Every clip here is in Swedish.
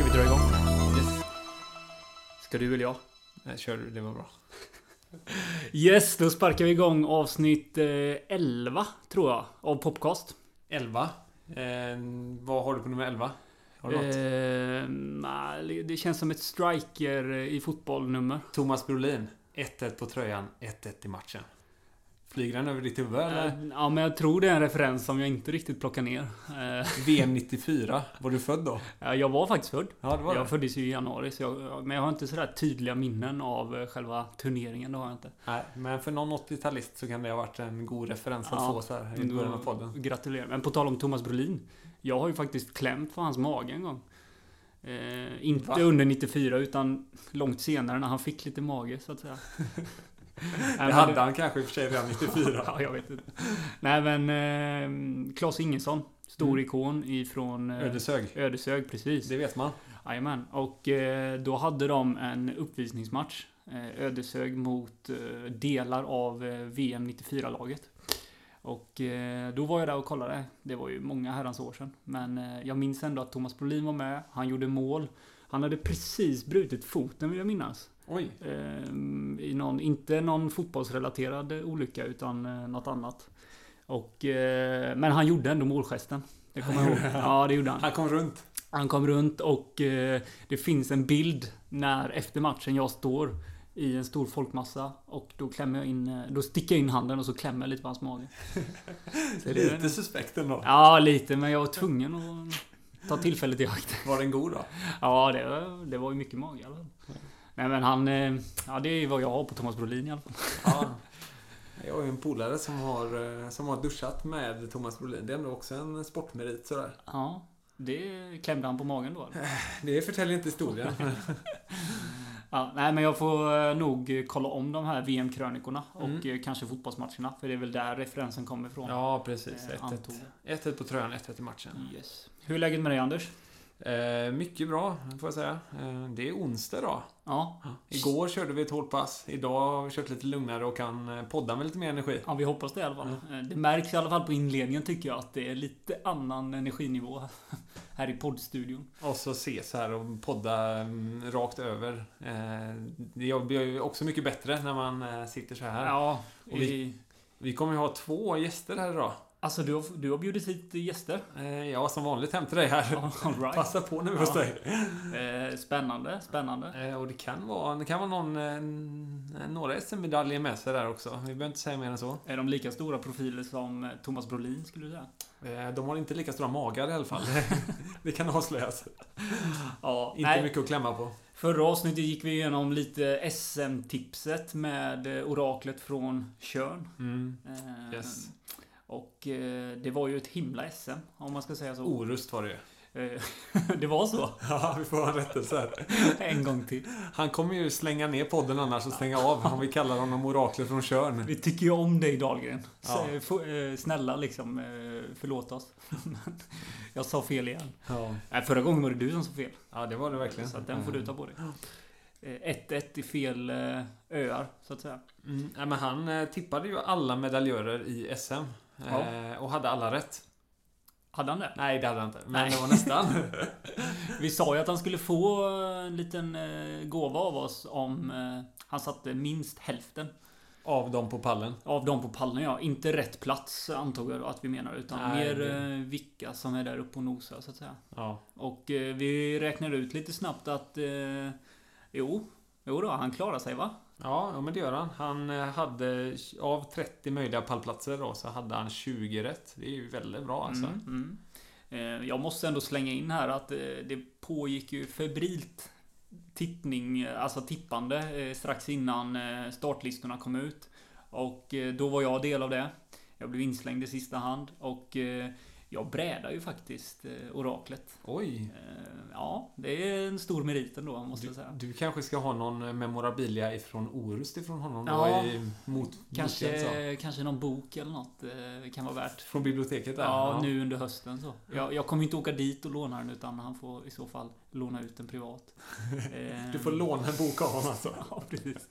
Ska vi dra igång? Yes. Ska du eller jag? Nej, kör du, det var bra. Yes, då sparkar vi igång avsnitt eh, 11, tror jag, av Popcast. 11. Eh, vad har du på nummer 11? Har du något? Eh, det känns som ett striker i fotbollnummer. Thomas Brolin. 1-1 på tröjan, 1-1 i matchen. Flyger den över ditt huvud eller? Eh, ja, men jag tror det är en referens som jag inte riktigt plockar ner. VM 94. Var du född då? ja, jag var faktiskt född. Ja, det var Jag det. föddes ju i januari, så jag, men jag har inte sådär tydliga minnen av eh, själva turneringen. Det har jag inte. Nej, men för någon 80-talist så kan det ha varit en god referens att Ja. få så här i början av podden. Gratulerar. Men på tal om Thomas Brolin. Jag har ju faktiskt klämt på hans mage en gång. Eh, inte Va? under 94 utan långt senare när han fick lite mage så att säga. Det hade han kanske i och för sig redan 94. ja, jag vet inte. Nej men eh, Claes Ingesson. Stor Mm. ikon ifrån eh, Ödeshög. Ödeshög, precis. Det vet man. Jajamän. Och eh, då hade de en uppvisningsmatch. Eh, Ödeshög mot eh, delar av eh, VM 94-laget. Och eh, då var jag där och kollade. Det var ju många herrans år sedan. Men eh, jag minns ändå att Thomas Brolin var med. Han gjorde mål. Han hade precis brutit foten vill jag minnas. Oj. Eh, I någon, inte någon fotbollsrelaterad olycka utan något annat. Och, men han gjorde ändå målgesten. Det kommer jag ihåg. Ja, det gjorde han. Han kom runt. Han kom runt och det finns en bild när efter matchen jag står i en stor folkmassa och då klämmer jag in, eh, då sticker jag in handen och så klämmer jag lite på hans mage. Lite suspekt ändå. Ja, lite, men jag var tvungen att ta tillfället i akt. Var den god då? Ja, det, var- det var ju mycket mage i alla fall. Nej men han, eh, ja det är vad jag har på Thomas Brolin i alla fall. Ja. Jag har ju en polare som har, eh, som har duschat med Thomas Brolin. Det är ändå också en sportmerit sådär. Ja, det klämde han på magen då eller? Det förtäljer inte historien. Ja, nej men jag får eh, nog kolla om de här VM-krönikorna och Mm. eh, kanske fotbollsmatcherna. För det är väl där referensen kommer ifrån. ja, precis. Eh, 1-1. antog. 1-1 på tröjan, 1-1 i matchen. Yes. Hur är läget med dig Anders? Eh, mycket bra, får jag säga. Eh, det är onsdag då. Ja, Igår körde vi ett hårt pass. Idag har vi kört lite lugnare och kan eh, podda med lite mer energi. ja vi hoppas det i alla fall. Eh, Det märks i alla fall på inledningen tycker jag att det är lite annan energinivå här i poddstudion. Och så ses här och podda mm, rakt över. Eh, det blir ju också mycket bättre när man eh, sitter så här. Ja, vi... Vi kommer ju ha två gäster här idag. Alltså du har, du har bjudit hit gäster. Eh, ja, som vanligt hem till dig här. Right. Passa på nu hos Ja. dig. Eh, spännande, spännande. Eh, och det kan vara, det kan vara någon, några SM-medaljer med sig där också. Vi behöver inte säga mer än så. Är de lika stora profiler som Thomas Brolin skulle du säga? De har inte lika stora magar i alla fall. det kan avslöjas. Ja, Inte nej. mycket att klämma på. Förra avsnittet gick vi igenom lite SM-tipset med oraklet från Tjörn. Mm. Yes. Och eh, det var ju ett himla SM, om man ska säga så. Orust var det ju. Eh, det var så. Ja, vi får ha en rättelse här. En gång till. Han kommer ju slänga ner podden annars och stänga av om vi kallar honom oraklet från Tjörn. Vi tycker ju om dig Dahlgren. Ja. Eh, snälla liksom, förlåt oss. Jag sa fel igen. Ja. Förra gången var det du som sa fel. ja, det var det verkligen. Så den får du ta på dig. Eh, 1-1 i fel öar, så att säga. Mm. Men han tippade ju alla medaljörer i SM. Ja. Eh, och hade alla rätt. Hade han det? Nej, det hade han inte. Men Nej. det var nästan. Vi sa ju att han skulle få en liten eh, gåva av oss om eh, han satte minst hälften Av dem på pallen. av dem på pallen. Ja, inte rätt plats antog jag då att vi menar. Utan Nej, mer det- eh, vilka som är där uppe och nosar så att säga. Ja. Och eh, vi räknar ut lite snabbt att eh, jo, jo då, han klarar sig va? Ja, men det gör han. Han eh, hade, av 30 möjliga pallplatser då, så hade han 20 rätt. Det är ju väldigt bra alltså. Mm, mm. Eh, jag måste ändå slänga in här att eh, det pågick ju febrilt tippning, alltså tippande strax innan startlistorna kom ut. Och då var jag del av det. Jag blev inslängd i sista hand och jag brädar ju faktiskt eh, oraklet. Oj! Eh, ja, det är en stor merit ändå, måste Du, jag säga. du kanske ska ha någon memorabilia ifrån Orust ifrån honom då? Ja. I mot, motgång, så. Kanske, kanske någon bok eller något eh, kan vara värt. Från biblioteket där? Ja, nu under hösten så. Jag, jag kommer inte åka dit och låna den utan han får i så fall låna ut den privat. Eh, Du får låna en bok av honom alltså? Ja, precis.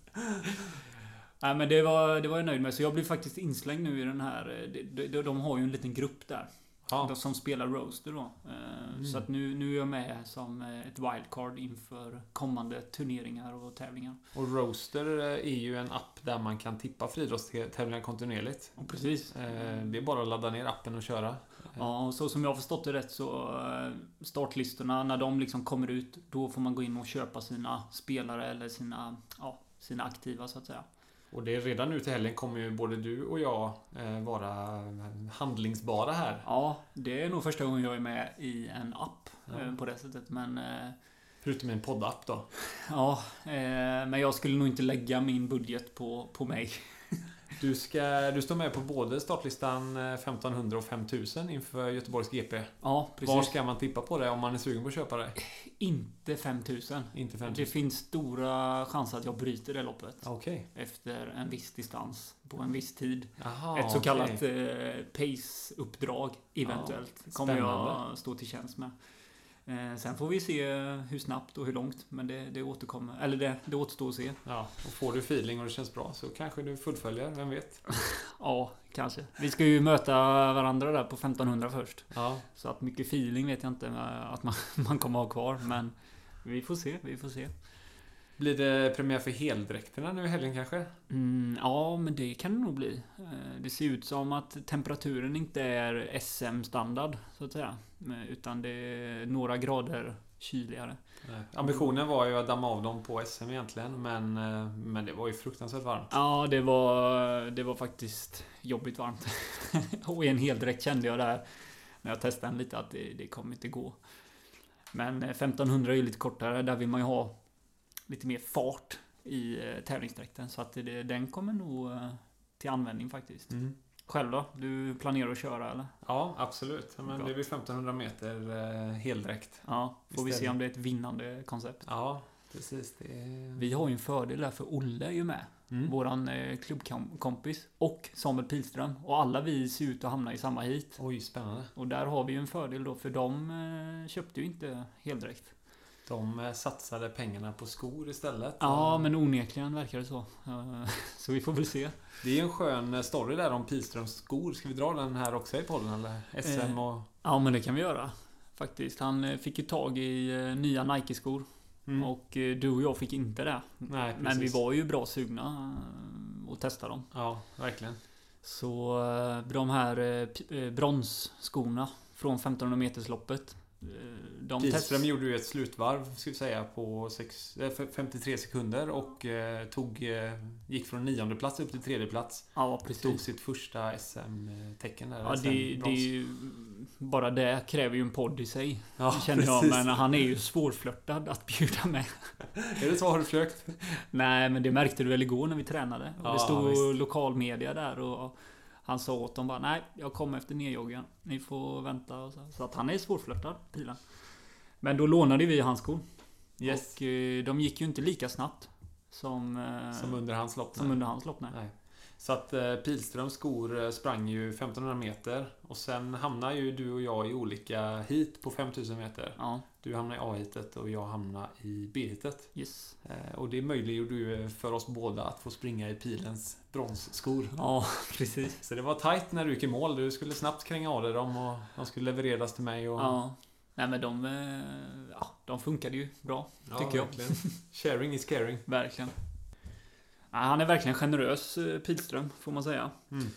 Nej, men det var, det var jag nöjd med. Så jag blev faktiskt inslängd nu i den här... eh, De, de, de har ju en liten grupp där. Ja. Som spelar Roaster då. Eh, Mm. Så att nu, nu är jag med som eh, ett wildcard inför kommande turneringar och tävlingar. Och Roaster eh, är ju en app där man kan tippa friidrottstävlingar kontinuerligt. Och precis. Det är bara att ladda ner appen och köra. Ja, och så som jag har förstått det rätt så startlistorna, när de liksom kommer ut, då får man gå in och köpa sina spelare eller sina, ja, sina aktiva så att säga. Och det är redan nu till helgen kommer ju både du och jag eh, vara handlingsbara här. Ja, det är nog första gången jag är med i en app Ja. eh, på det sättet. Men eh, Förutom en poddapp då. ja, men jag skulle nog inte lägga min budget på, på mig. Du, ska, du står med på både startlistan eh, 1500 och 5000 inför Göteborgs GP. Ja, precis. Var ska man tippa på det om man är sugen på att köpa det? Inte 5000. Inte Det 5000? finns stora chanser att jag bryter det loppet. Okej. Efter en viss distans. På en viss tid. Jaha, Ett så okej. kallat eh, pace-uppdrag eventuellt. Ja, kommer jag stå till tjänst med. Eh, sen får vi se hur snabbt och hur långt. Men det, det återkommer. Eller det, det återstår att se. Ja, och får du feeling och det känns bra så kanske du fullföljer, vem vet? Ja, kanske. Vi ska ju möta varandra där på 1500 först. Ja, Så att mycket feeling vet jag inte att man, man kommer ha kvar. Men vi får se, vi får se. Blir det premiär för heldräkterna nu i helgen kanske? Mm, ja, men det kan det nog bli. Eh, Det ser ut som att temperaturen inte är SM-standard, så att säga. Men- Utan det är några grader kyligare. Nej. Ambitionen var ju att damma av dem på SM egentligen, men, eh, men det var ju fruktansvärt varmt. Ja, det var, det var faktiskt jobbigt varmt. Och i en heldräkt kände jag där, när jag testade den lite, att det, det kommer inte gå. Men eh, 1500 är ju lite kortare. Där vill man ju ha lite mer fart i eh, tävlingsdräkten. Så att det, den kommer nog eh, till användning faktiskt. Mm. Själv då? Du planerar att köra eller? Ja, absolut. Men Bra. det blir 1500 meter eh, heldräkt. Ja, får vi se Istället. om det är ett vinnande koncept. Ja, precis. Är... Vi har ju en fördel där för Olle är ju med. Mm. Våran eh, klubbkompis. Och Samuel Pilström. Och alla vi ser ut att hamna i samma hit. Oj, spännande. Och där har vi ju en fördel då för de eh, köpte ju inte heldräkt. De eh, satsade pengarna på skor istället. Ja, men onekligen verkar det så. Så vi får väl se. Det är en skön eh, story där om Pilströms skor. Ska vi dra den här också i podden eller? SM Eh, och... Ja, men det kan vi göra. Faktiskt. Han fick ju tag i nya Nike-skor. Mm. Och du och jag fick inte det. Nej, Men vi var ju bra sugna att testa dem. Ja, verkligen. Så de här bronsskorna från 1500 metersloppet. Eh, De Pilström gjorde ju ett slutvarv, ska vi säga, på sex, eh, f- 53 sekunder och eh, tog, eh, gick från nionde plats upp till tredje plats. Ja, Tog precis. sitt första SM-tecken där. Ja, det, SM-brons. det är ju, bara det kräver ju en podd i sig. ja, känner jag. Men han är ju svårflörtad att bjuda med. Är det så? Har du försökt? Nej, men det märkte du väl igår när vi tränade? Och Ja, det stod visst. lokalmedia där och han sa åt dem bara Nej, jag kommer efter nedjoggen. Ni får vänta. Och så. så att han är svårflörtad, pilen. Men då lånade vi hans skor. Yes. Och eh, de gick ju inte lika snabbt som, eh, Som under hans lopp? som under hans lopp. Nej. Nej. Så att eh, Pilströms skor eh, sprang ju 1500 meter och sen hamnar ju du och jag i olika hit på 5000 meter. Ja, Du hamnar i A-hitet och jag hamnar i B-hitet. yes. Eh, och det möjliggjorde ju för oss båda att få springa i Pilens bronsskor. Ja, precis. Så det var tight när du gick i mål. Du skulle snabbt kränga av dig dem och de skulle levereras till mig. Och... Ja. Nej men de, ja, de funkade ju bra. Ja, tycker jag. verkligen. Sharing is caring. Verkligen. Han är verkligen generös, eh, Pilström, får man säga. Mm.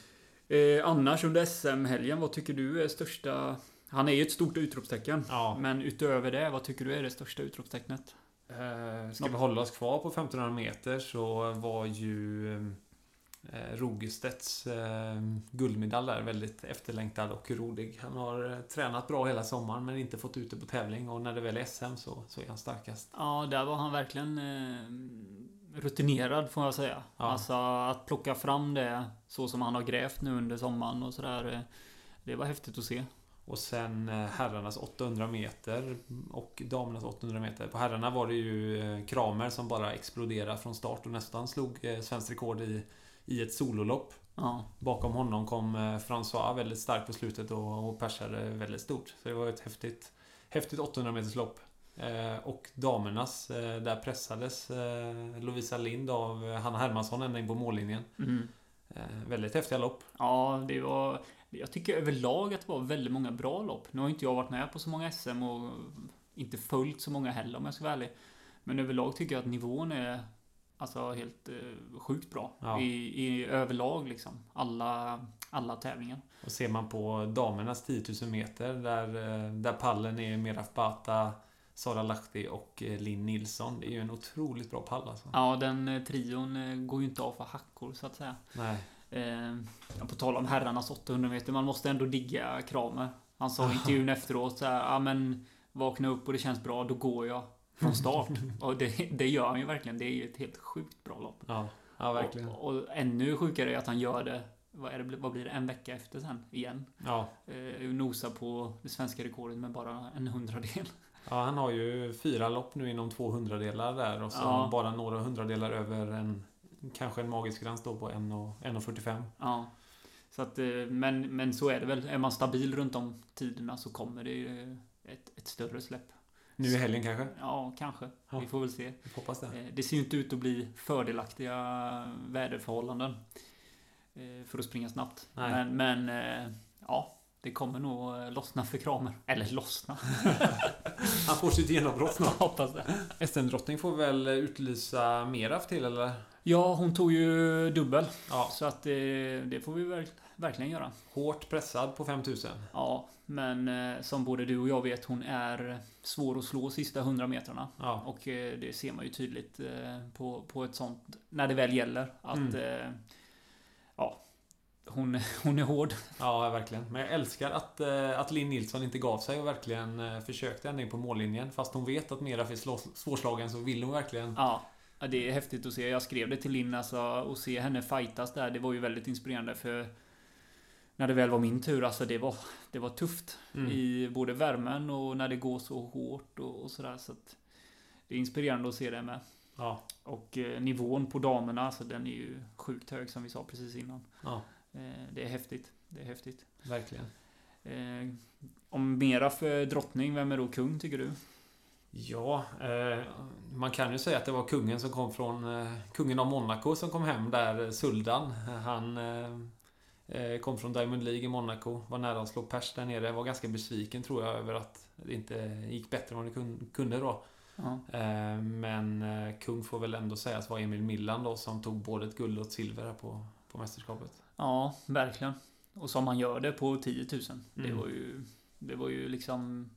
Eh, annars under SM-helgen, vad tycker du är största... Han är ju ett stort utropstecken. Ja. Men utöver det, vad tycker du är det största utropstecknet? Eh, ska vi hålla oss kvar på 1500 meter så var ju eh, Rogestedts eh, guldmedalj där väldigt efterlängtad och rolig. Han har eh, tränat bra hela sommaren men inte fått ut det på tävling och när det väl är SM så, så är han starkast. Ja, där var han verkligen eh, rutinerad får jag säga. Ja. Alltså att plocka fram det så som han har grävt nu under sommaren och sådär. eh, Det var häftigt att se. Och sen eh, herrarnas 800 meter och damernas 800 meter. På herrarna var det ju eh, Kramer som bara exploderade från start och nästan slog svenskt rekord i, i ett sololopp. Ja. Bakom honom kom François väldigt starkt på slutet och, och persade väldigt stort. Så det var ett häftigt, häftigt 800 meters lopp. Och damernas, där pressades Lovisa Lind av Hanna Hermansson ända in på mållinjen. Mm. väldigt häftiga lopp. Ja, det var... Jag tycker överlag att det var väldigt många bra lopp. Nu har inte jag varit med på så många SM och inte följt så många heller om jag ska vara ärlig. Men överlag tycker jag att nivån är alltså helt eh, sjukt bra. Ja. I, I överlag liksom. Alla, alla tävlingar. Och ser man på damernas 10 000 meter där, eh, där pallen är Meraf Bata, Sara Lahti och eh, Linn Nilsson. Det är ju en otroligt bra pall alltså. Ja, den eh, trion går ju inte av för hackor så att säga. Nej. Eh, på tal om herrarnas 800 meter, man måste ändå digga Kramer. Han sa i intervjun efteråt så här, ja men vakna upp och det känns bra, då går jag från start. och det, det gör han ju verkligen. Det är ju ett helt sjukt bra lopp. Ja, ja verkligen. Och, och ännu sjukare är att han gör det vad, är det, vad blir det? En vecka efter sen igen. Ja. Eh, nosa på det svenska rekordet med bara en hundradel. Ja, han har ju fyra lopp nu inom två hundradelar där och så ja. bara några hundradelar över en kanske en magisk gräns då på 1,45. Ja. Så att, eh, men, men så är det väl. Är man stabil runt de tiderna så kommer det ett, ett större släpp. Nu i helgen kanske? Ja, kanske. Ja. Vi får väl se. Vi hoppas det. Eh, det ser ju inte ut att bli fördelaktiga väderförhållanden. Eh, för att springa snabbt. Nej. Men, men ja, det kommer nog lossna för Kramer. Eller lossna. Han får sitt genombrott snart. Hoppas det. SM-drottning får väl utlysa Meraf till eller? Ja, hon tog ju dubbel. Ja. Så att det, det får vi verk, verkligen göra. Hårt pressad på 5000. Ja, men eh, som både du och jag vet, hon är svår att slå sista 100 metrarna. Ja. Och eh, det ser man ju tydligt eh, på, på ett sånt, när det väl gäller. Att, mm. ja, hon, hon är hård. Ja, verkligen. Men jag älskar att, att Linn Nilsson inte gav sig och verkligen försökte ända in på mållinjen. Fast hon vet att Mera är svårslagen så vill hon verkligen ja. Ja, det är häftigt att se. Jag skrev det till Linn alltså, och se henne fightas där. Det var ju väldigt inspirerande för när det väl var min tur, alltså det var, det var tufft. Mm. I både värmen och när det går så hårt och, och sådär. Så att det är inspirerande att se det med. Ja. Och eh, nivån på damerna, alltså den är ju sjukt hög som vi sa precis innan. Ja. Eh, det är häftigt. Det är häftigt. Verkligen. Eh, om mera för drottning, vem är då kung tycker du? Ja, eh, man kan ju säga att det var kungen som kom från... Eh, kungen av Monaco som kom hem där, Suldan. Han eh, eh kom från Diamond League i Monaco. Var nära att slå pers där nere. Var ganska besviken tror jag över att det inte gick bättre än vad det kunde då. Eh, men eh, kung får väl ändå sägas vara Emil Millan då som tog både ett guld och ett silver här på, på mästerskapet. Ja, verkligen. Och som han gör det på 10 000. Mm. Det var ju... Det var ju liksom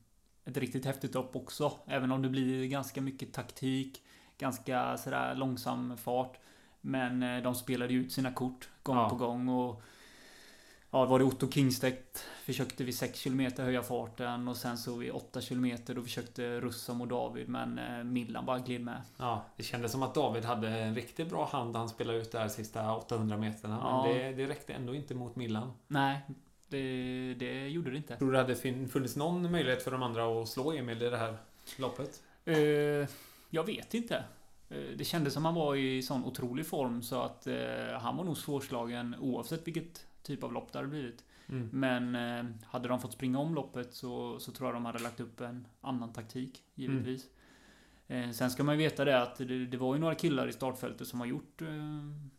ett riktigt häftigt lopp också. Även om det blir ganska mycket taktik, ganska sådär långsam fart. Men eh, de spelade ut sina kort gång ja. på gång och Ja, var det Otto Kingstedt försökte vi 6 km höja farten och sen så vid 8 km då försökte Russam och David men eh, Millan bara gled med. Ja, det kändes som att David hade en riktigt bra hand han spelade ut där sista 800 meterna. Ja. Men det, det räckte ändå inte mot Millan. Nej, det, det gjorde det inte. Tror du det hade funnits någon möjlighet för de andra att slå Emil i det här loppet? Uh, jag vet inte. Uh, det kändes som han var i sån otrolig form så att uh, han var nog svårslagen oavsett vilket typ av lopp det hade blivit. Mm. Men hade de fått springa om loppet så, så tror jag de hade lagt upp en annan taktik, givetvis. Mm. Sen ska man ju veta det att det, det, var ju några killar i startfältet som har gjort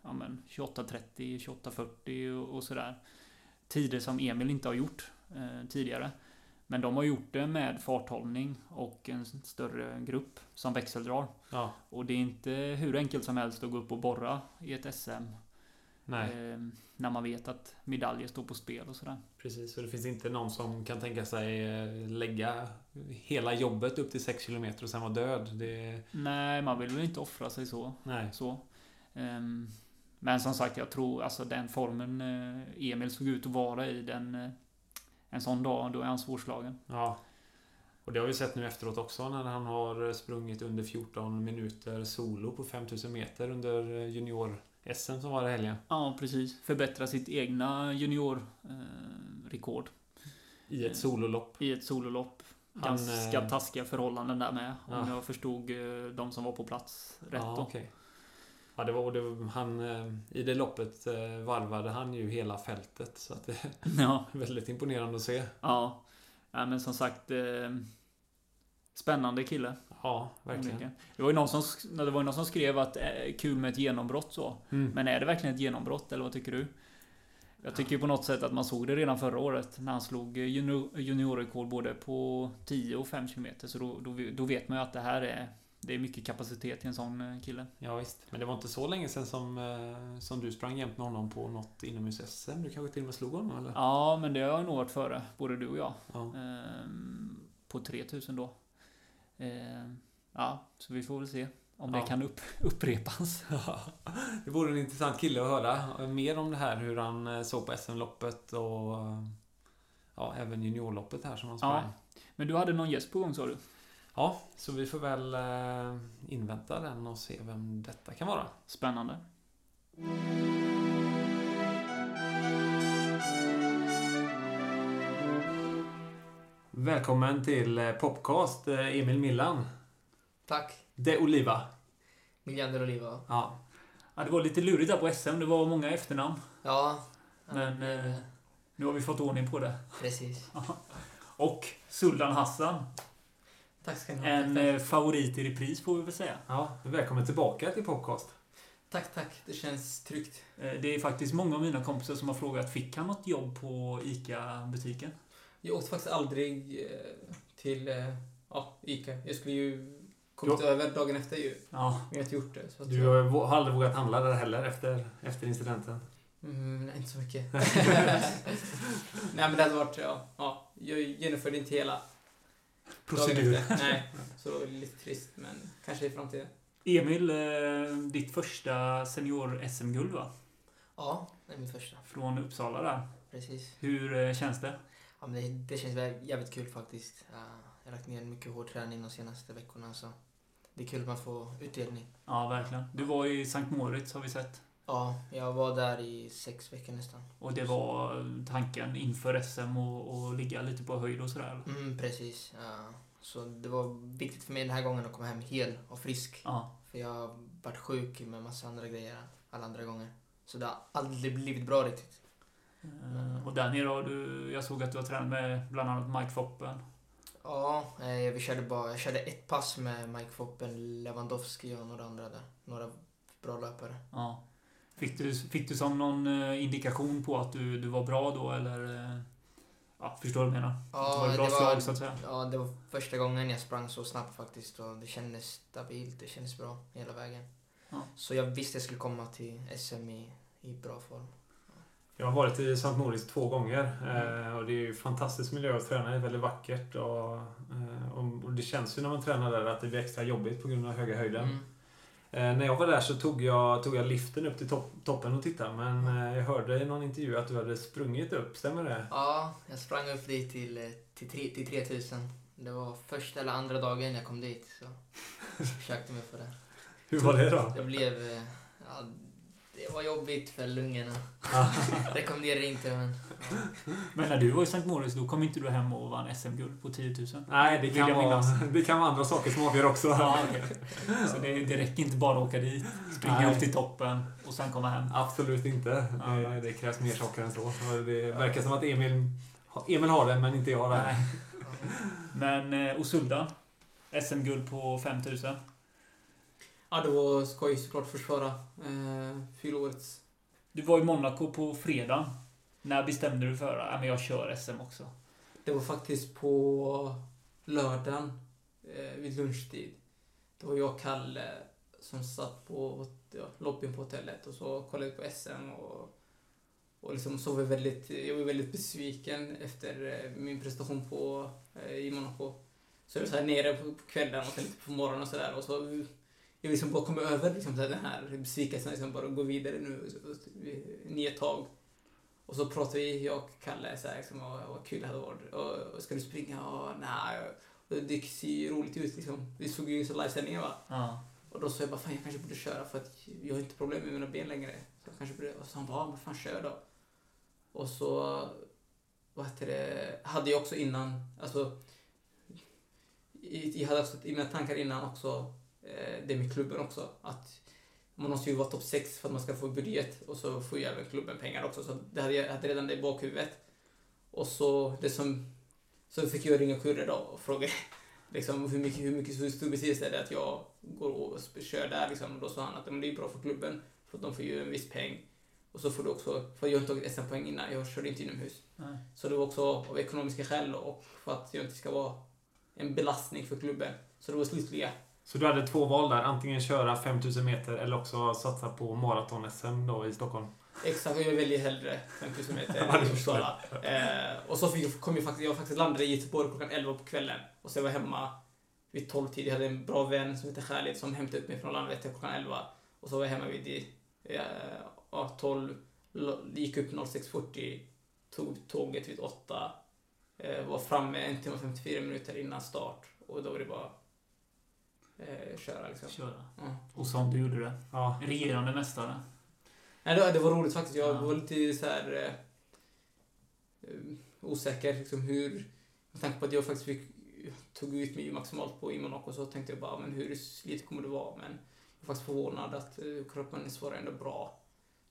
ja, 28.30, 28.40 och, och sådär tider som Emil inte har gjort eh, tidigare. Men de har gjort det med farthållning och en större grupp som växeldrar. Ja. Och det är inte hur enkelt som helst att gå upp och borra i ett SM. Eh, när man vet att medaljer står på spel och sådär. Precis, och det finns inte någon som kan tänka sig eh, lägga hela jobbet upp till 6 km och sen vara död. Det... Nej, man vill väl inte offra sig så. Nej. så. Um, men som sagt, jag tror alltså den formen eh, Emil såg ut att vara i den... Eh, en sån dag, då är han svårslagen. Ja. Och det har vi sett nu efteråt också när han har sprungit under 14 minuter solo på 5000 meter under junior-SM som var i helgen. Ja, precis. Förbättra sitt egna junior-rekord. I ett sololopp. I ett sololopp. Han, Ganska eh, taskiga förhållanden där med. Om Ja. jag förstod eh, de som var på plats rätt ja, då. okej. Ja, det var, det var han, eh, I det loppet eh, varvade han ju hela fältet. Så att det är Ja. väldigt imponerande att se. Ja. ja men som sagt. Eh, spännande kille. Ja, verkligen. Det var ju någon som, det var någon som skrev att eh, kul med ett genombrott så. Mm. Men är det verkligen ett genombrott eller vad tycker du? Jag tycker ju på något sätt att man såg det redan förra året när han slog eh, junior, juniorrekord både på 10 och 5 km. Så då, då, då vet man ju att det här är Det är mycket kapacitet i en sån eh, kille. Ja, visst. Men det var inte så länge sedan som, som du sprang jämt med honom på något inomhus-SM. Du kanske till och med slog honom, eller? Ja, men det har nog varit före både du och jag. Ja. Ehm, på 3000 då. Ehm, ja, så vi får väl se om det Ja. kan upp, upprepas. det vore en intressant kille att höra mer om det här, hur han eh, såg på SM-loppet och eh, ja, även juniorloppet här som han sprang. Ja. Men du hade någon gäst på gång sa du? Ja, så vi får väl eh, invänta den och se vem detta kan vara. Spännande. Välkommen till eh, Popcast, eh, Emil Millan. Tack. De Oliva. Miljan de Oliva. Ja, Ja, det var lite lurigt där på SM. Det var många efternamn. Ja. Men, eh, Nu har vi fått ordning på det. Precis. Och Sultan Hassan. Tack ska ni ha. En tack, eh, favorit i repris får vi väl säga. ja, välkommen tillbaka till Popcast. tack, tack. Det känns tryggt. Det är faktiskt många av mina kompisar som har frågat, fick han något jobb på ICA-butiken? Jag åkte faktiskt aldrig eh, till eh, ja, Ica. Jag skulle ju kommit Jo. över dagen efter ju. Ja, Men jag har inte gjort det. Så Du jag, har har aldrig vågat handla där heller efter, efter incidenten. mm, nej, inte så mycket. nej, men det hade varit, ja. ja jag genomförde inte hela Procedur. Nej, så det var lite trist. Men kanske i framtiden. Emil, eh, ditt första senior-SM-guld va? Ja, det är min första. Från Uppsala där. Precis. Hur känns det? Ja, men det, det känns väl jävligt kul faktiskt. Jag har lagt ner mycket hård träning de senaste veckorna så det är kul att man får utdelning. Ja, verkligen. Du var i Sankt Moritz har vi sett. Ja, jag var där i sex veckor nästan. Och det var tanken inför SM och, och ligga lite på höjd och sådär. Mm, precis. Ja. så det var viktigt för mig den här gången att komma hem hel och frisk. Ja. För jag har varit sjuk med massa andra grejer alla andra gånger. Så det har aldrig blivit bra riktigt. Eh, Och där nere har du, jag såg att du har tränat med bland annat Mike Foppen. Ja, eh, vi körde bara, jag körde ett pass med Mike Foppen, Lewandowski och några andra där. Några bra löpare. Ja. Fick du, fick du som någon eh, indikation på att du, du var bra då eller? Ja, förstår du vad jag menar? Ja, det var bra det var- slag så att säga. Ja, det var första gången jag sprang så snabbt faktiskt och det kändes stabilt, det kändes bra hela vägen. Ja. Så jag visste jag skulle komma till SM i, i bra form. Jag har varit i Sankt Moritz två gånger eh, och det är ju fantastisk miljö att träna i. Väldigt vackert och, eh, och det känns ju när man tränar där att det blir extra jobbigt på grund av höga höjden. Mm. Eh, när jag var där så tog jag, tog jag liften upp till topp, toppen och tittade men eh, jag hörde i någon intervju att du hade sprungit upp, stämmer det? Ja, jag sprang upp dit till, till, tre, till 3000. Det var första eller andra dagen jag kom dit så försökte mig på det. Hur var det då? Jag blev... Ja, det var jobbigt för lungorna. Rekommenderar inte men... Men när du var i Sankt Moritz då kom inte du hem och vann SM-guld på 10 000? Nej, det kan, vara, det kan vara andra saker som avgör också. Ja, okej. Så det, det räcker inte bara att åka dit, springa Nej. upp till toppen och sen komma hem. Absolut inte. Ja. Det, det krävs mer saker än så. Det verkar som att Emil, Emil har det, men inte jag. Nej. Ja. Men, eh, och Suldan? SM-guld på 5000. Ja, det var skoj såklart försvara eh, fjolårets. Du var i Monaco på fredag. När bestämde du för att jag kör SM också? Det var faktiskt på lördagen eh, vid lunchtid. Det var jag och Kalle som satt på ja, lobbyn på hotellet och så kollade vi på SM och, och liksom så var jag väldigt, jag var väldigt besviken efter eh, min prestation på, eh, i Monaco. Så jag var så här nere på, på kvällen och sen lite på morgonen och sådär och så jag liksom bara kom över liksom, så här, den här besvikelsen, liksom bara gå vidare nu så- så- nya tag. Och så pratade vi, jag och Kalle, så här, liksom, vad, vad kul det hade varit. Och, och ska du springa? Och, nej. Och det ser ju roligt ut liksom. Vi såg ju så livesändningen va. Ja. Och då sa jag bara, fan jag kanske borde köra för att jag har inte problem med mina ben längre. Så jag kanske borde, och så han bara, men fan kör då. Och så vad heter det, hade jag också innan, alltså jag hade också i mina tankar innan också det med klubben också. Att man måste ju vara topp 6 för att man ska få budget och så får ju även klubben pengar också. Så det hade jag hade redan det i bakhuvudet. Och så det som... Så fick jag ringa Kurre då och fråga liksom, hur, mycket, hur mycket hur stor betydelse är det att jag går och kör där liksom. Och då sa han att men det är bra för klubben för att de får ju en viss peng. Och så får du också, för jag har inte tagit SM-poäng innan, jag körde inte inomhus. Nej. Så det var också av ekonomiska skäl och för att jag inte ska vara en belastning för klubben. Så det var slutliga. Så du hade två val där. Antingen köra 5000 meter eller också satsa på maraton-SM då i Stockholm. Exakt, och jag väljer hellre 5000 Ja, meter i Uppsala. Eh, och så fick, kom jag faktiskt, jag faktiskt landade i Göteborg klockan 11 på kvällen. Och så var jag hemma vid 12 tid. Jag hade en bra vän som heter Khalid som hämtade upp mig från Landvetter klockan 11. Och så var jag hemma vid eh, ja, 12, lo- gick upp 06.40, tog tåget vid 8. Eh, var framme en timme och 54 minuter innan start. Och då var det bara eh, köra liksom. Köra. Ja. Och som du gjorde det. Ja. Regerande mästare. Nej, det, det var roligt faktiskt. Jag Ja. var lite så här eh, eh, osäker liksom hur... Med tanke på att jag faktiskt fick, tog ut mig maximalt på Imonok och så tänkte jag bara, men hur slitigt kommer det vara? Men jag är faktiskt förvånad att uh, kroppen svarar ändå bra.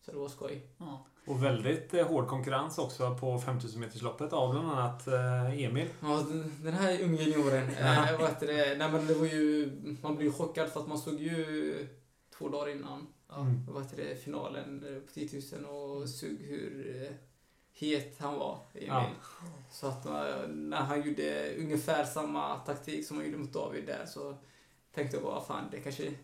Så det var skoj. Ja. Och väldigt eh, hård konkurrens också på 5000 metersloppet av bland annat eh, Emil. Ja, den, här unga junioren. Eh, det? Nej, men det var ju... Man blev ju chockad för att man såg ju två dagar innan Mm. vad heter det, finalen eh, på 10 000 och såg hur het han var, Emil. Ja. Så att när han gjorde ungefär samma taktik som han gjorde mot David där så tänkte jag bara, fan det kanske,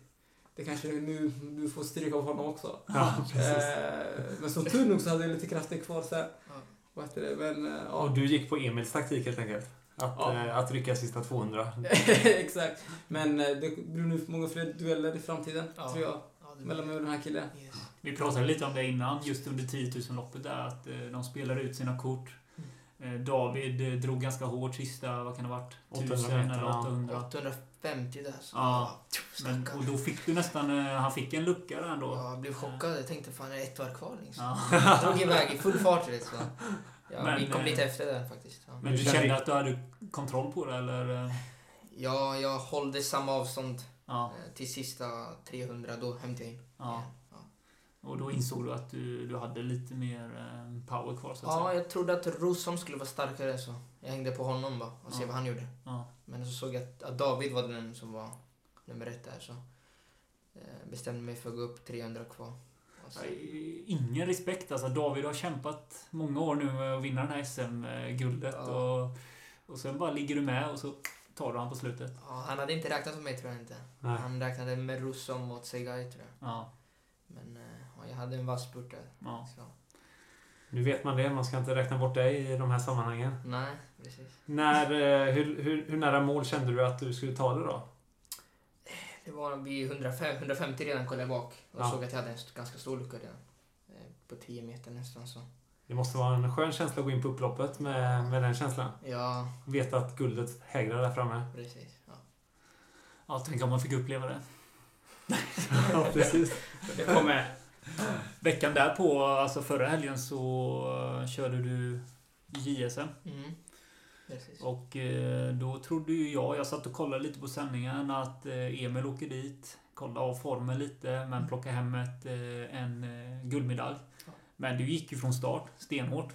det kanske nu du får stryka av honom också. Ja. Eh, men som tur nog så hade jag lite krafter kvar sen. Ja. Vad heter det, men eh, Och ja. du gick på Emils taktik helt enkelt? Att, Ja. eh, att rycka sista 200? Exakt. Men eh, det blir nog många fler dueller i framtiden, Ja. tror jag. Mellan mig och den här killen. Yes. Vi pratade lite om det innan, just under 10 000-loppet där, att eh, de spelar ut sina kort. Eh, David drog ganska hårt sista, vad kan det ha varit? 800 1000 meter, eller ja. 800. 850 där. Så. Ja. Men, och då fick du nästan, eh, han fick en lucka där ändå. Ja, jag blev chockad. Jag tänkte fan, är det ett varv kvar liksom? Ja. Jag drog iväg i full fart så. Ja, Men, vi kom eh, lite efter där faktiskt. Ja. Men du kände- att du hade kontroll på det eller? ja, jag hållde samma avstånd Ja. eh, till sista 300. Då hämtade jag in. ja. Och då insåg du att du, du hade lite mer eh, power kvar så att Ja, säga? jag trodde att Rosom skulle vara starkare så jag hängde på honom bara och se Ja. vad han gjorde. Ja. Men så såg jag att, att David var den som var nummer ett där så eh, bestämde mig för att gå upp 300 kvar. Ingen respekt alltså. David har kämpat många år nu med att vinna den här SM-guldet. Ja. Och, och sen bara ligger du med och så tar du han på slutet. ja, han hade inte räknat med mig tror jag inte. Nej. Han räknade med Rosom och Tsegay tror jag. Ja. Men eh, jag hade en vass spurt där. ja. Så. Nu vet man det. Man ska inte räkna bort dig i de här sammanhangen. Nej, precis. När, eh, hur, hur, hur nära mål kände du att du skulle ta det då? Det var vid 105, 150 redan kollade jag bak och Ja. såg att jag hade en ganska stor lucka redan. Eh, På 10 meter nästan så. Det måste vara en skön känsla att gå in på upploppet med, med den känslan. Ja, Veta att guldet hägrar där framme. precis. Ja. ja, tänk om man fick uppleva det. Ja, precis. Det kommer. Veckan därpå, alltså förra helgen, så eh, körde du JSM. Mm. Precis. Och eh, då trodde ju jag, jag satt och kollade lite på sändningen, att eh, Emil åker dit, kolla av formen lite, men plocka hem ett, en guldmedalj. Men du gick ju från start stenhårt.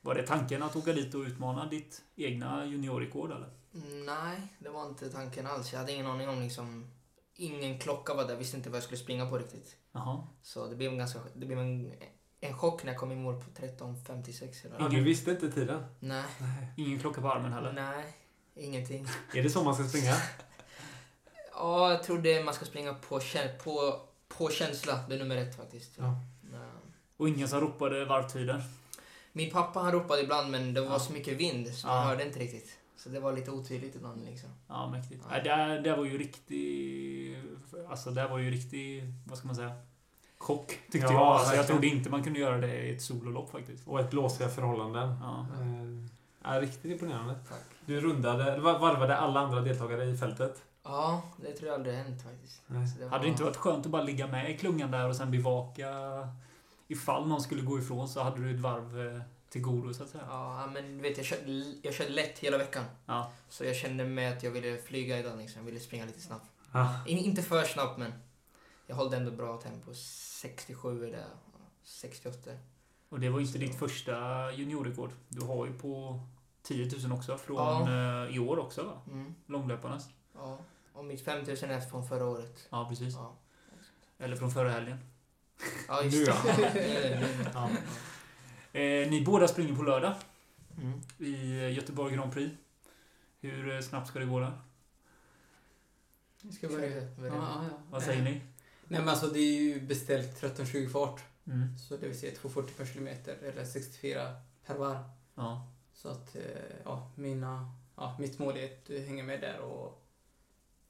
Var det tanken att åka dit och utmana ditt egna juniorrekord eller? Nej, det var inte tanken alls. Jag hade ingen aning om liksom... Ingen klocka var där, visste inte vad jag skulle springa på riktigt. Jaha. Så det blev en ganska... Det blev en, en chock när jag kom i mål på 13.56 eller Ja, du visste inte tiden? Nej, Ingen klocka på armen heller? nej, ingenting. Är det så man ska springa? Ja, jag trodde man ska springa på, på, på känsla. Det är nummer ett faktiskt. Ja. Nej. Och ingen som ropade varvtider? Min pappa han ropade ibland men det var Ja. så mycket vind så Ja. man hörde inte riktigt. Så det var lite otydligt ibland liksom. Ja, mäktigt. Ja. Nej, det, det var ju riktig... Alltså det var ju riktig... Vad ska man säga? Chock, tyckte Ja, jag. Alltså, jag trodde inte man kunde göra det i ett sololopp faktiskt. Och ett blåsiga förhållanden. Ja. Eh, är riktigt imponerande. Tack. Du rundade, var- varvade alla andra deltagare i fältet. Ja, det tror jag aldrig hänt faktiskt. Så det Hade det inte varit skönt att bara ligga med i klungan där och sen bevaka ifall någon skulle gå ifrån så hade du ett varv eh, till godo så att säga. Ja, men vet, jag körde, jag körde lätt hela veckan. Ja. Så jag kände med att jag ville flyga idag liksom. Jag ville springa lite snabbt. Ja. In, inte för snabbt, men jag hållde ändå bra tempo. 67 är det. 68. Och det var ju inte ditt första juniorrekord. Du har ju på 10 000 också från Ja. eh, i år också va? Mm. Långlöparnas. Ja. Och mitt 5000 är från förra året. Ja, precis. Ja, Eller från förra helgen. ja just Nu, det. ja. Eh, ni båda springer på lördag Mm. i eh, Göteborg Grand Prix. Hur eh, snabbt ska det gå där? Vi ska börja. Ja, Börja. ja, ja. Vad säger ni? Nej men alltså det är ju beställt 13-20 fart. Mm. Så det vill säga 240 per kilometer eller 64 per varv. Ja. Så att, eh, ja, mina, ja, mitt mål är att eh, hänga med där och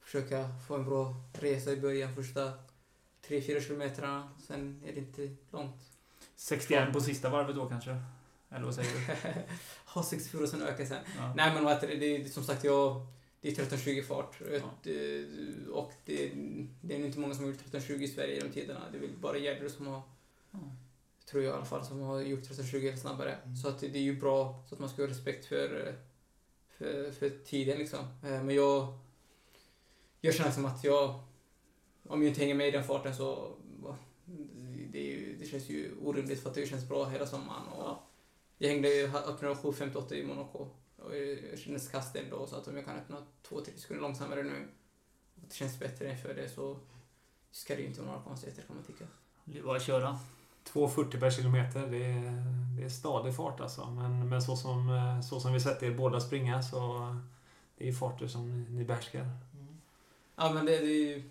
försöka få en bra resa i början, första 3-4 kilometrarna. Sen är det inte långt. 61 på sista varvet då kanske? Eller vad säger du? ha 64 och sen öka sen. Ja. Nej men det, det är som sagt jag, det är 13-20 fart. Ja. Det, och det, det är inte många som har gjort 13-20 i Sverige i de tiderna. Det är väl bara Gärder som har, Ja. tror jag i alla fall, som har gjort 13-20 eller snabbare. Mm. Så att det, är ju bra, så att man ska ha respekt för, eh, för, för tiden liksom. Eh, Men jag, jag känner som att jag, om jag inte hänger med i den farten så det, ju, det känns ju orimligt för att det känns bra hela sommaren. Och Ja. Jag hängde ju, öppnade 7.58 i Monaco. Och jag kändes kast ändå, så att om jag kan öppna 2-3 sekunder långsammare nu och det känns bättre inför det så ska det ju inte vara några konstigheter kan man tycka. Det är bara att köra. 2,40 per kilometer, det är, det är stadig fart alltså. Men, men så, som, så som vi sett er båda springa så det är farter som ni, ni behärskar. Mm. Ja men det, det är ju,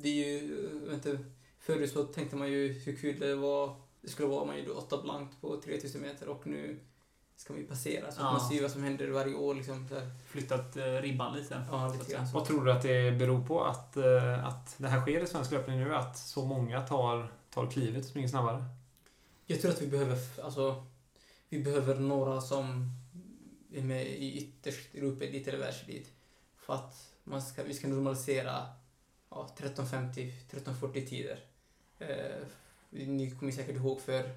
det är ju, inte, förut så tänkte man ju hur kul det var, det skulle vara om man gjorde 8 blankt på 3000 meter och nu ska man ju passera. Så Ja. att man ser ju vad som händer varje år liksom. Flyttat eh, ribban lite. Ja, lite grann så. Vad tror du att det beror på att, eh, att det här sker i svensk löpning nu? Att så många tar, tar klivet och springer snabbare? Jag tror att vi behöver, alltså, vi behöver några som är med i ytterst Europaelit eller världselit. För att man ska, vi ska normalisera ja, 13.50, 13.40 tider. Eh, ni kommer säkert ihåg för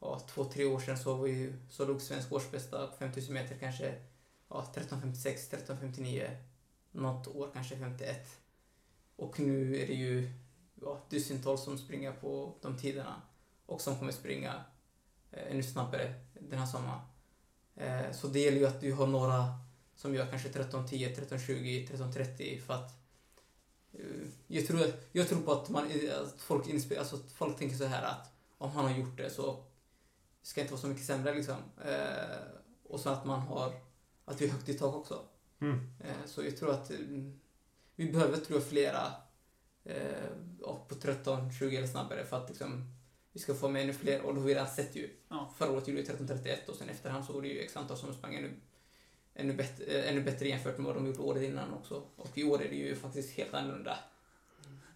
ja, två, tre år sedan så, var ju, så låg svensk årsbästa på 5000 meter kanske ja, 13.56, 13.59. Något år kanske 51. Och nu är det ju ja, dussintals som springer på de tiderna och som kommer springa eh, ännu snabbare den här sommaren. Eh, så det gäller ju att du har några som gör kanske 13.10, 13.20, 13.30 för att eh, jag tror, jag tror på att, man, eh, att folk, inspe- alltså att folk tänker så här att om han har gjort det så ska det inte vara så mycket sämre liksom. Eh, och så att man har, att vi har högt i tak också. Mm. Eh, Så jag tror att eh, vi behöver tror jag flera eh, på 13, 20 eller snabbare för att liksom, vi ska få med ännu fler. Och då har vi redan sett ju. Ja. Förra året gjorde vi 13.31 och sen efterhand så var det ju x antal som sprang ännu, ännu, bättre, eh, ännu bättre jämfört med vad de gjort året innan också. Och i år är det ju faktiskt helt annorlunda.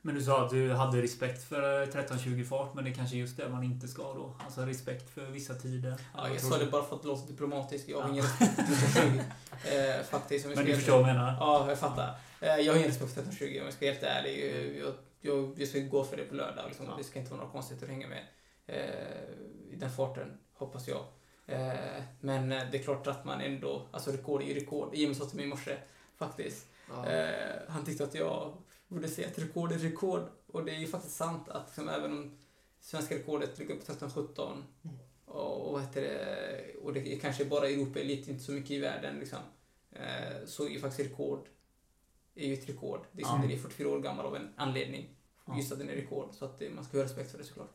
Men du sa att du hade respekt för 13-20 fart, men det är kanske just det man inte ska då? Alltså respekt för vissa tider. Ja, jag sa du? det bara för att låta diplomatiskt. Jag har Ja. ingen respekt för 13.20 eh, faktiskt. Men du förstår vad jag menar? Ja, jag fattar. Eh, Jag har ingen respekt för 1320 om jag ska vara helt ärlig. Jag, jag, jag ska gå för det på lördag. Liksom. Ja. Det ska inte vara några konstigheter att hänga med eh, i den farten, hoppas jag. Eh, men det är klart att man ändå, alltså rekord är ju rekord. Jimmy sa till mig i morse, faktiskt. Ja. Han tyckte att jag borde säga att rekord är rekord. Och det är ju faktiskt sant att liksom, även om svenska rekordet ligger på 13-17 Mm. och, och, vad heter det, och det är kanske bara i Europa lite inte så mycket i världen liksom. Eh, så är ju faktiskt rekord är ju ett rekord. Det är som det är 44 år gammal av en anledning. Ja. Just att den är rekord. Så att det, man ska ha respekt för det såklart.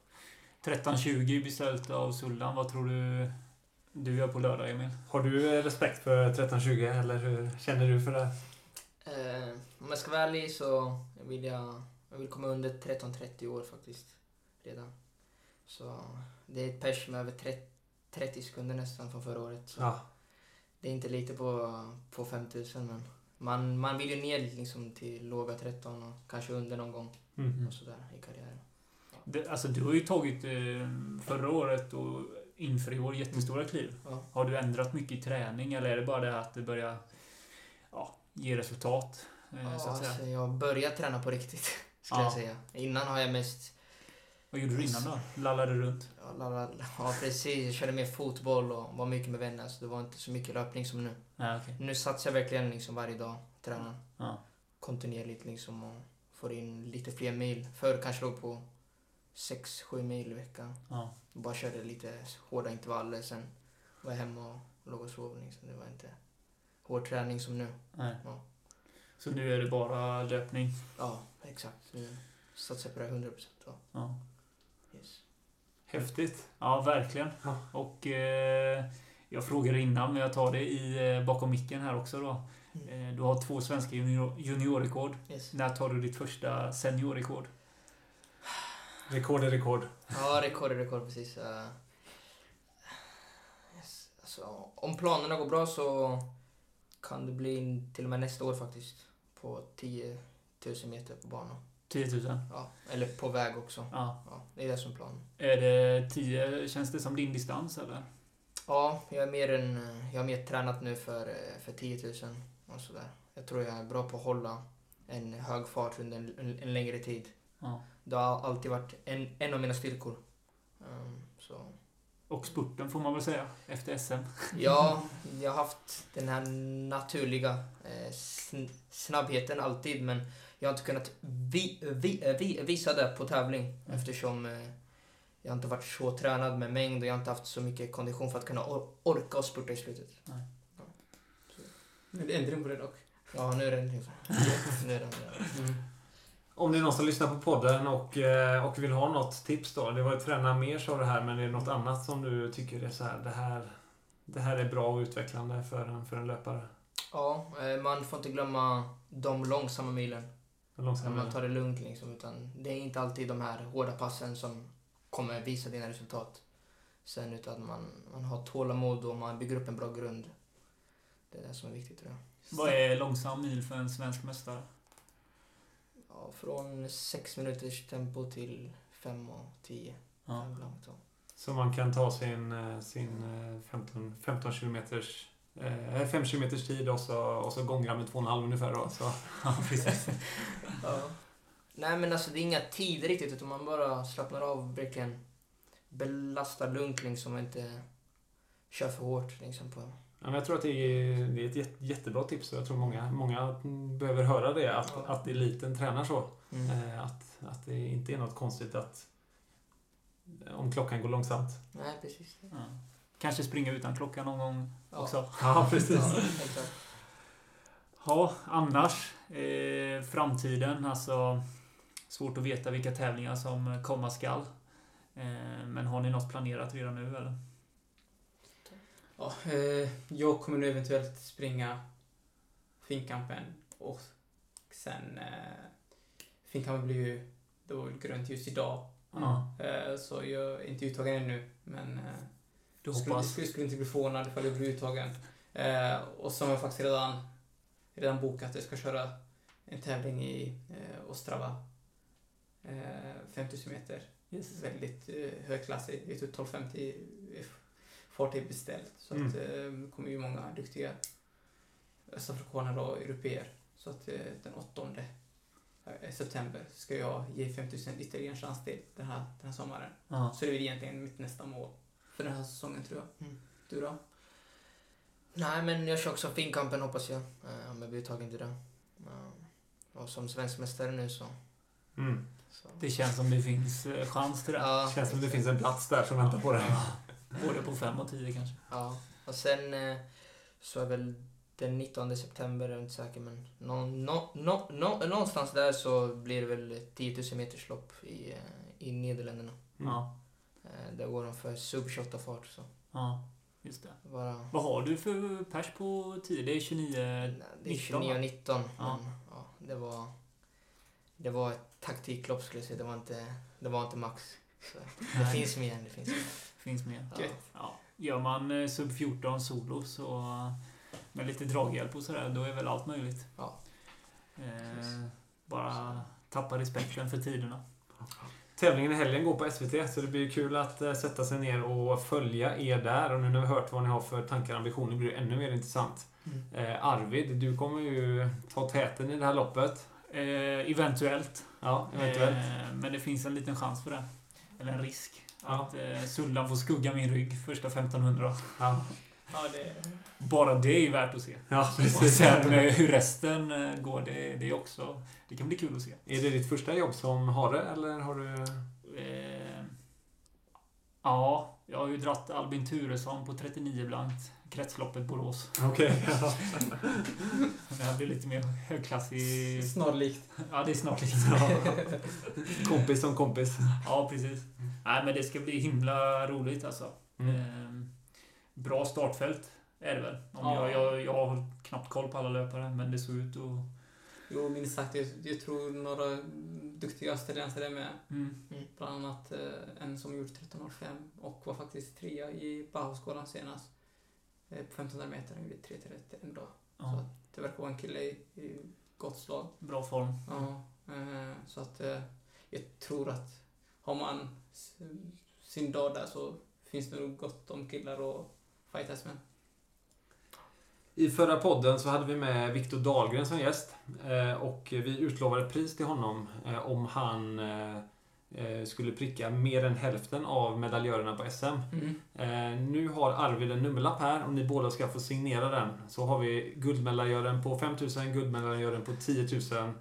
13-20 beställt av Sullan. Vad tror du du gör på lördag, Emil? Har du eh, respekt för 1320 eller hur känner du för det? Om jag ska vara ärlig så vill jag, jag vill komma under 13-30 år faktiskt. Redan. Så det är ett pers med över 30, 30 sekunder nästan från förra året. Så Ja. Det är inte lite på, på 5000 men man, man vill ju ner liksom till låga 13 och kanske under någon gång Mm. och sådär i karriären. Det, alltså, du har ju tagit eh, förra året och inför i år jättestora kliv. Ja. Har du ändrat mycket i träning eller är det bara det att det börjar ja, ge resultat? Eh, Ja, så att säga? alltså, jag börjar träna på riktigt, skulle Ja. jag säga. Innan har jag mest... Vad gjorde du innan då? Lallade runt? la, la, la. Ja, precis. Jag körde mer fotboll och var mycket med vänner, så det var inte så mycket löpning som nu. Nej, okej. Nu satsar jag verkligen liksom varje dag, tränar Ja. kontinuerligt liksom och får in lite fler mil. Förr kanske låg på 6-7 mil i veckan. Ja. Bara körde lite hårda intervaller, sen var jag hemma och låg och sov. Liksom. Det var inte hård träning som nu. Nej. Ja. Så nu är det bara löpning? Ja, exakt. Nu satsar jag på det här 100 procent. Ja. Ja. Yes. Häftigt. Ja, verkligen. Ja. Och eh, jag frågade innan, men jag tar det i, eh, bakom micken här också då. Mm. Eh, du har två svenska junior, juniorrekord. Yes. När tar du ditt första seniorrekord? Rekord är rekord. Ja, rekord är rekord precis. Uh, yes. alltså, om planerna går bra så kan det bli till och med nästa år faktiskt. På 10 000 meter på banan. 10 000? Ja, eller på väg också. Ja. Ja, det är det som planen. Är det 10, känns det som din distans eller? Ja, jag, är mer en, jag har mer tränat nu för, för 10 000 och sådär. Jag tror jag är bra på att hålla en hög fart under en, en, en längre tid. Ja. Det har alltid varit en, en av mina styrkor. Um, så. Och spurten får man väl säga, efter SM. Ja, jag har haft den här naturliga eh, sn- snabbheten alltid men jag har inte kunnat vi, vi, eh, vi, visa det på tävling eftersom eh, jag har inte varit så tränad med mängd och jag har inte haft så mycket kondition för att kunna or- orka och spurta i slutet. Men det är ändring på det dock. Ja, nu är det ändring. nu är det ändring. Om det är någon som lyssnar på podden och, eh, och vill ha något tips då. Det var ju träna mer sa det här, men är det något annat som du tycker är så här, det här, det här är bra och utvecklande för en, för en löpare? Ja, eh, man får inte glömma de långsamma milen. En När långsam man tar det lugnt liksom. Utan det är inte alltid de här hårda passen som kommer visa dina resultat. Sen utan man, man har tålamod och man bygger upp en bra grund. Det är det som är viktigt tror jag. Vad är långsam mil för en svensk mästare? Ja, från 6 minuters tempo till 5 och 10. Ja. så. Så man kan ta sin, eh, sin eh, 15, 15 kilometers eh, 5 kilometers tid och så, och så gångra med 2,5 ungefär då. Så. Ja, precis. Ja. Nej men alltså det är inga tider riktigt utan man bara slappnar av verkligen. Belastar lugnt liksom och inte kör för hårt liksom på... Ja, men jag tror att det är, det är ett jätte- jättebra tips och jag tror många, många behöver höra det. Att, Ja. att eliten tränar så. Mm. Eh, Att, att det inte är något konstigt att om klockan går långsamt. Nej precis. Ja. Kanske springa utan klocka någon gång Ja. också. Ja, precis. Ja, annars. Eh, framtiden, alltså. Svårt att veta vilka tävlingar som komma skall. Eh, men har ni något planerat redan nu eller? Ja, eh, jag kommer nu eventuellt springa Finnkampen och sen eh, Finnkampen blir ju då grönt ljus idag. Ja. Eh, så jag är inte uttagen ännu men eh, Du skulle, hoppas? skulle, skulle inte bli förvånad ifall jag blir uttagen. Eh, och så har jag faktiskt redan, redan bokat att jag ska köra en tävling i eh, Ostrava. Eh, 5000 meter. Yes. Väldigt eh, högklassig. Jag tror 1250 fart är beställt. Så Mm. att eh, det kommer ju många duktiga östafrikaner och europeer. Så att eh, den 8 eh, september ska jag ge 5000 ytterligare en chans till den här, den här sommaren. Ja. Så det är egentligen mitt nästa mål för den här säsongen tror jag. Mm. Du då? Nej men jag kör också Finnkampen hoppas jag. eh, Om jag blir uttagen till det. Och som svensk mästare nu så... Mm. så. Det känns som det finns eh, chans till det. Ja, Känns som det finns en plats där som väntar på dig. Både på 5 och 10 kanske. Ja, och sen eh, så är väl den 19 september, jag är inte säker, men nå, nå, nå, nå, någonstans där så blir det väl 10 000 meters lopp i, eh, i Nederländerna. Mm. Ja. Eh, där går de för sub 28 fart. Så Ja, just det. bara, Vad har du för pers på 10? Det är 29... nej, det är 19, 29 och 19, Ja. men ja, det var det var ett taktiklopp skulle jag säga. Det var inte, det var inte max. Så, det Nej. finns mer. Det finns mer. Finns med. Ja. Ja. Gör man eh, sub 14 solo så med lite draghjälp och sådär, då är väl allt möjligt. Ja. Eh, bara tappa respekten för tiderna. Tävlingen i helgen går på SVT, så det blir kul att eh, sätta sig ner och följa er där. Och nu när vi har hört vad ni har för tankar och ambitioner blir det ännu mer intressant. Mm. Eh, Arvid, du kommer ju ta täten i det här loppet. Eh, eventuellt. Ja, eventuellt. Eh, men det finns en liten chans för det. Eller en risk. Att eh, Suldan får skugga min rygg första 1500. Ja, Ja, det... Bara det är ju värt att se. ja Och precis. sen eh, hur resten eh, går, det, det är också... Det kan bli kul att se. Är det ditt första jobb som hare eller har du... Eh, ja, jag har ju dratt Albin Turesson på 39 blankt. Kretsloppet Borås. Okej. ja. Det här blir lite mer högklassig... Snarlikt. Ja, det är snart lite. kompis som kompis. Ja, precis. Nej, men det ska bli himla roligt alltså. Mm. Eh, bra startfält är det väl. Om Ja. jag, jag, jag har knappt koll på alla löpare, men det såg ut att... Jo, minst sagt. Jag, jag tror några duktiga australiensare är med. Mm. Bland annat eh, en som gjort 13.05 och var faktiskt trea i Bauhausskolan senast. Eh, på 1500 meter, han gjorde 3.31 en dag. Så Ja, att det verkar vara en kille i, i gott slag. bra form. Ja, eh, så att jag tror att har man sin dag där så finns det nog gott om killar att fightas med. I förra podden så hade vi med Viktor Dahlgren som gäst. eh, Och vi utlovade ett pris till honom eh, om han eh, skulle pricka mer än hälften av medaljörerna på SM. Eh, Nu har Arvid en nummerlapp här och ni båda ska få signera den. Så har vi guldmedaljören på 5000, guldmedaljören på 10 000.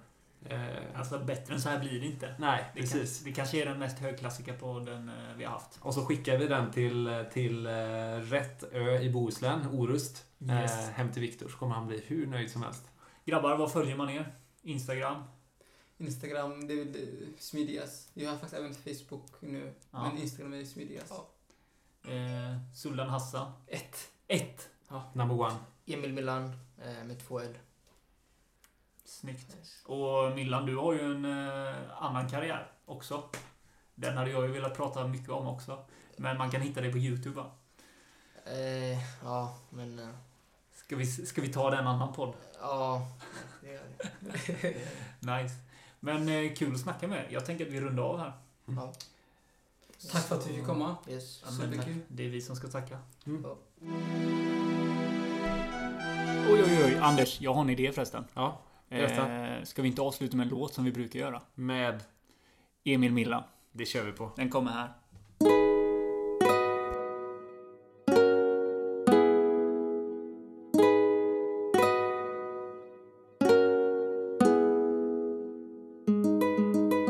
Eh, Alltså bättre än så här blir det inte. Nej, Det, precis. kan, det kanske är den mest högklassiga podden eh, vi har haft. Och så skickar vi den till, till eh, rätt ö i Bohuslän, Orust. Yes. Eh, hem till Viktor så kommer han bli hur nöjd som helst. Grabbar, vad följer man er? Instagram? Instagram, det är smidigast. Jag har faktiskt även Facebook nu, Ja. men Instagram är smidigast. Eh, Suldan Hassan? Ett. Ett. Number one. Emil Milan eh, med två L. Snyggt. Och Millan, du har ju en eh, annan karriär också. Den hade jag ju velat prata mycket om också. Men man kan hitta dig på YouTube va? Eh, ja, men... Eh, Ska vi, ska vi ta den annan podd? ja, det gör det. Nice. Men eh, kul att snacka med. Jag tänker att vi rundar av här. Ja. Tack för att vi fick komma. Yes. Ja, det är vi som ska tacka. Mm. Ja. Oj, oj, oj. Anders, jag har en idé förresten. Ja. Eh, ska vi inte avsluta med en låt som vi brukar göra? Med... Emil Milla. Det kör vi på. Den kommer här.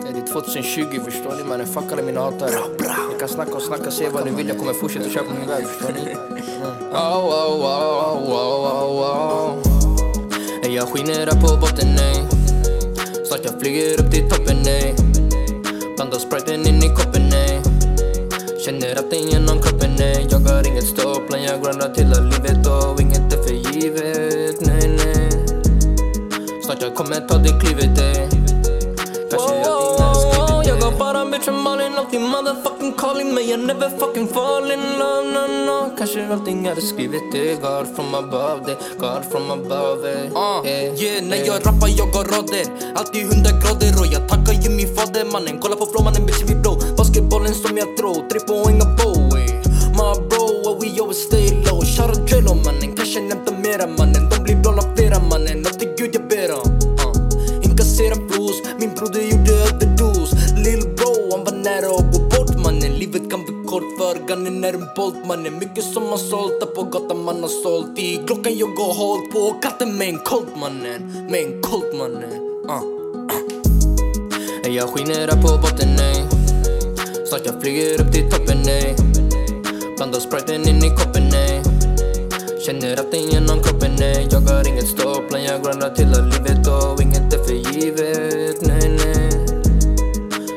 Det är 2020 förstår ni mannen, fuck alla mina hatare. Jag kan snacka och snacka, säga vad ni vill, jag kommer fortsätta köra på min väg förstår ni. Mm. Oh, oh, oh, oh, oh, oh. Jag skiner här på botten ey. Snart jag flyger upp till toppen ey. Blandar spriten in i koppen ey. Känner att den genom kroppen ey. Jag har inget stopp, jag grindar till hela livet och inget är för givet, nej nej. Snart jag kommer ta det klivet ey. Alltid motherfucking calling Men jag never fucking fall in love, no no. Kanske allting hade skrivit det God from above, det God from above eh. Uh, Eh, yeah, när eh. jag rappar jag har rader Alltid hundra grader och jag tackar ju min fader mannen. Kolla på flow mannen bitch vi blow. Basketbollen som jag tror, tre poäng och bow eh. My bro, we always stay low. Shoutout Jello mannen, kanske nämnda mera mannen är en bolt mannen Mycket som har sålt där på gatan man har sålt i Klockan jag går hållt på katten med en colt mannen Med en colt mannen uh. Ey, Jag skiner här på botten ey. Snart jag flyger upp till toppen ey. Blandar spriten in i koppen ey. Känner att den genom kroppen ey. Jag har inget stopp, plan jag grindar till hela livet och inget är för givet, nej nej.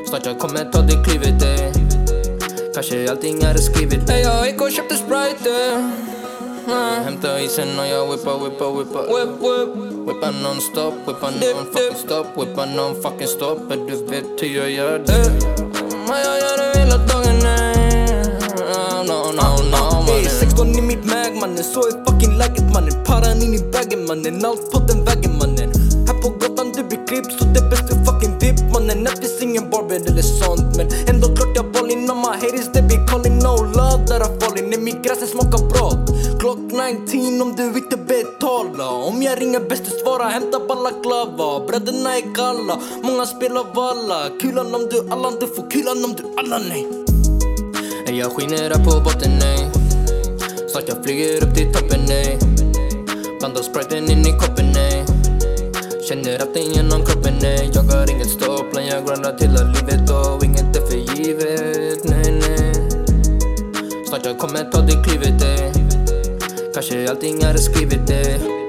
Snart jag kommer ta det klivet ey. Kanske allting hade skrivit ey. Jag gick och köpte sprite. Mm. Hämta isen och jag whippar, whippar, whippar. Whip, whip. Whippar non-stop, whippar non-fucking stop Whippar non-fucking stop, men du vet hur jag gör det? Men jag gör det hela dagen, nej No, no, no, no, Ey, mannen 16 i mitt mag mannen, så är fucking läget mannen Paran in i bagen mannen, allt på den vägen mannen Här på gatan du blir klippt. Så det är bäst du fucking dipp mannen Det finns ingen barber eller sånt men dödar farlig när mitt gräs smakar bra Clock 19 om du inte betala Om jag ringer bäst du svara hämta balaklava Bröderna är galla många spelar valla. Kulan om du alla, du får kulan om du alla nej. Jag skiner här på botten nej. Snart jag flyger upp till toppen nej. Blandar spriten in i koppen nej. Känner att den genom kroppen nej. Jag har inget stopp, jag grindar till livet och inget är för givet snart jag kommer ta det klivet ey Kanske allting är skrivet, skrivit ey